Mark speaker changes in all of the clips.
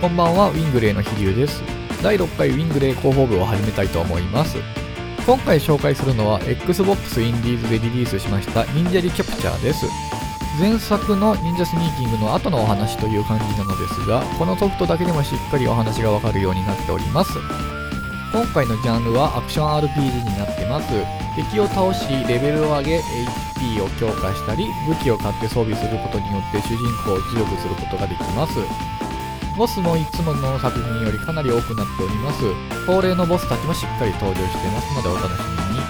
Speaker 1: こんばんは、ウィングレイの飛龍です。第6回ウィングレイ広報部を始めたいと思います。今回紹介するのは Xbox インディーズでリリースしました忍者リキャプチャーです。前作の忍者スニーキングの後のお話という感じなのですが、このソフトだけでもしっかりお話がわかるようになっております。今回のジャンルはアクション RPG になってます。敵を倒し、レベルを上げ、HP を強化したり、武器を買って装備することによって主人公を強くすることができます。ボスもいつもの作品よりかなり多くなっております。恒例のボスたちもしっかり登場していますのでお楽しみに。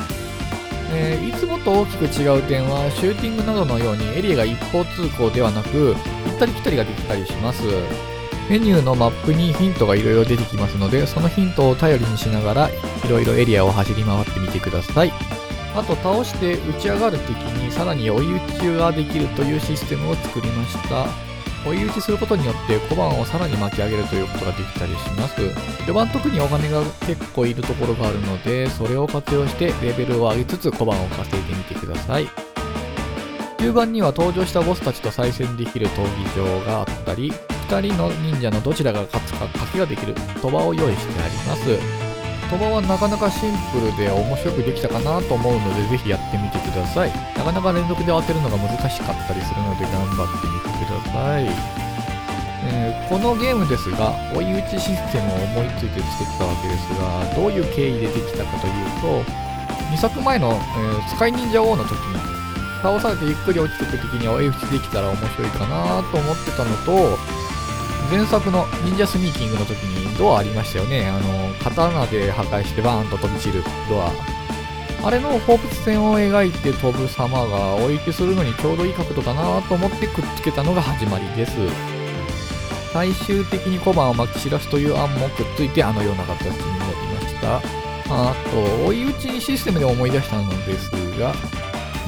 Speaker 1: えーいつもと大きく違う点は、シューティングなどのようにエリアが一方通行ではなく、行ったり来たりができたりします。メニューのマップにヒントがいろいろ出てきますので、そのヒントを頼りにしながら、いろいろエリアを走り回ってみてください。あと、倒して打ち上がる敵にさらに追い打ちができるというシステムを作りました。追い打ちすることによって小判をさらに巻き上げるということができたりします。序盤特にお金が結構いるところがあるので、それを活用してレベルを上げつつ小判を稼いでみてください。中盤には登場したボスたちと再戦できる闘技場があったり、2人の忍者のどちらが勝つか賭けができる賭場を用意してあります。賭場はなかなかシンプルで面白くできたかなと思うので、ぜひやってみてください。なかなか連続で当てるのが難しかったりするので頑張ってみてください。えーこのゲームですが、追い打ちシステムを思いついて作ったわけですが、どういう経緯でできたかというと、2作前の、えースカイ忍者王の時に、倒されてゆっくり落ちてく時に追い打ちできたら面白いかなと思ってたのと、前作の忍者スニーキングの時にドアありましたよね。あの、刀で破壊してバーンと飛び散るドア。あれの放物線を描いて飛ぶ様が追い打ちするのにちょうどいい角度かなと思ってくっつけたのが始まりです。最終的に小判を巻き散らすという案もくっついてあのような形になりました。あと、追い打ちにシステムで思い出したのですが、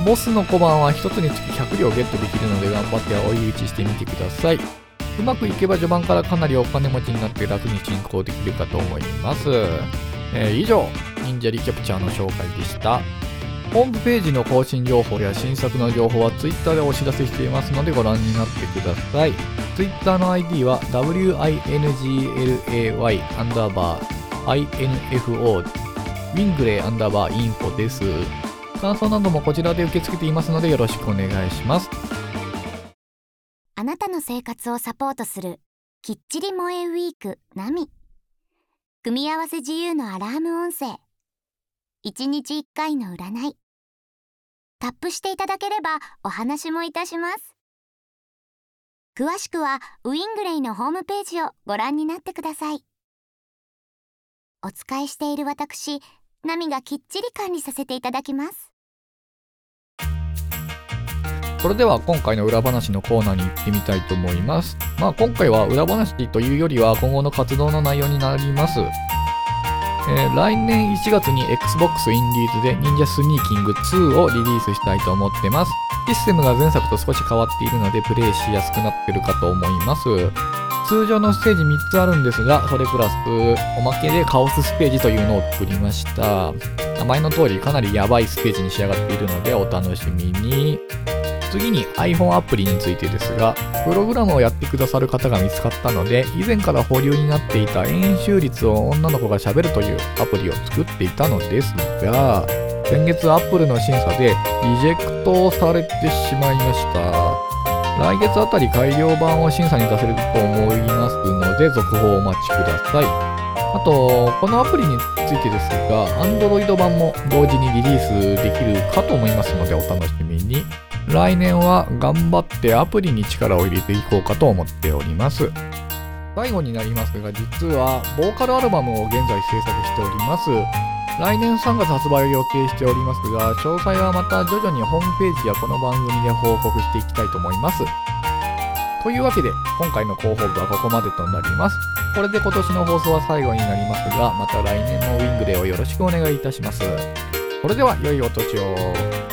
Speaker 1: ボスの小判は1つにつき100両ゲットできるので頑張って追い打ちしてみてください。うまくいけば序盤からかなりお金持ちになって楽に進行できるかと思います。えー以上、忍者リキャプチャーの紹介でした。ホームページの更新情報や新作の情報は Twitter でお知らせしていますのでご覧になってください。Twitter の ID は winglay アンダーバー info ウィングレイアンダーバーインフォです。感想などもこちらで受け付けていますのでよろしくお願いします。
Speaker 2: あなたの生活をサポートするきっちり萌えウィークナミ組み合わせ自由のアラーム音声。1日1回の占い。タップしていただければお話もいたします。詳しくはウィングレイのホームページをご覧になってください。お使いしている私ナミがきっちり管理させていただきます。
Speaker 1: それでは今回の裏話のコーナーに行ってみたいと思います。まあ今回は裏話というよりは今後の活動の内容になります。えー来年1月に Xbox インディーズで忍者スニーキング2をリリースしたいと思ってます。システムが前作と少し変わっているのでプレイしやすくなってるかと思います。通常のステージ3つあるんですが、それプラスおまけでカオスステージというのを作りました。名前の通りかなりヤバいステージに仕上がっているのでお楽しみに。次に iPhone アプリについてですが、プログラムをやってくださる方が見つかったので、以前から保留になっていた円周率を女の子が喋るというアプリを作っていたのですが、先月 Apple の審査でリジェクトされてしまいました。来月あたり改良版を審査に出せると思いますので、続報をお待ちください。あと、このアプリについてですが、Android 版も同時にリリースできるかと思いますので、お楽しみに。来年は頑張ってアプリに力を入れていこうかと思っております。最後になりますが、実は、ボーカルアルバムを現在制作しております。来年3月発売を予定しておりますが、詳細はまた徐々にホームページやこの番組で報告していきたいと思います。というわけで、今回の広報部はここまでとなります。これで今年の放送は最後になりますが、また来年もウィングレイをよろしくお願いいたします。それでは、良いお年を。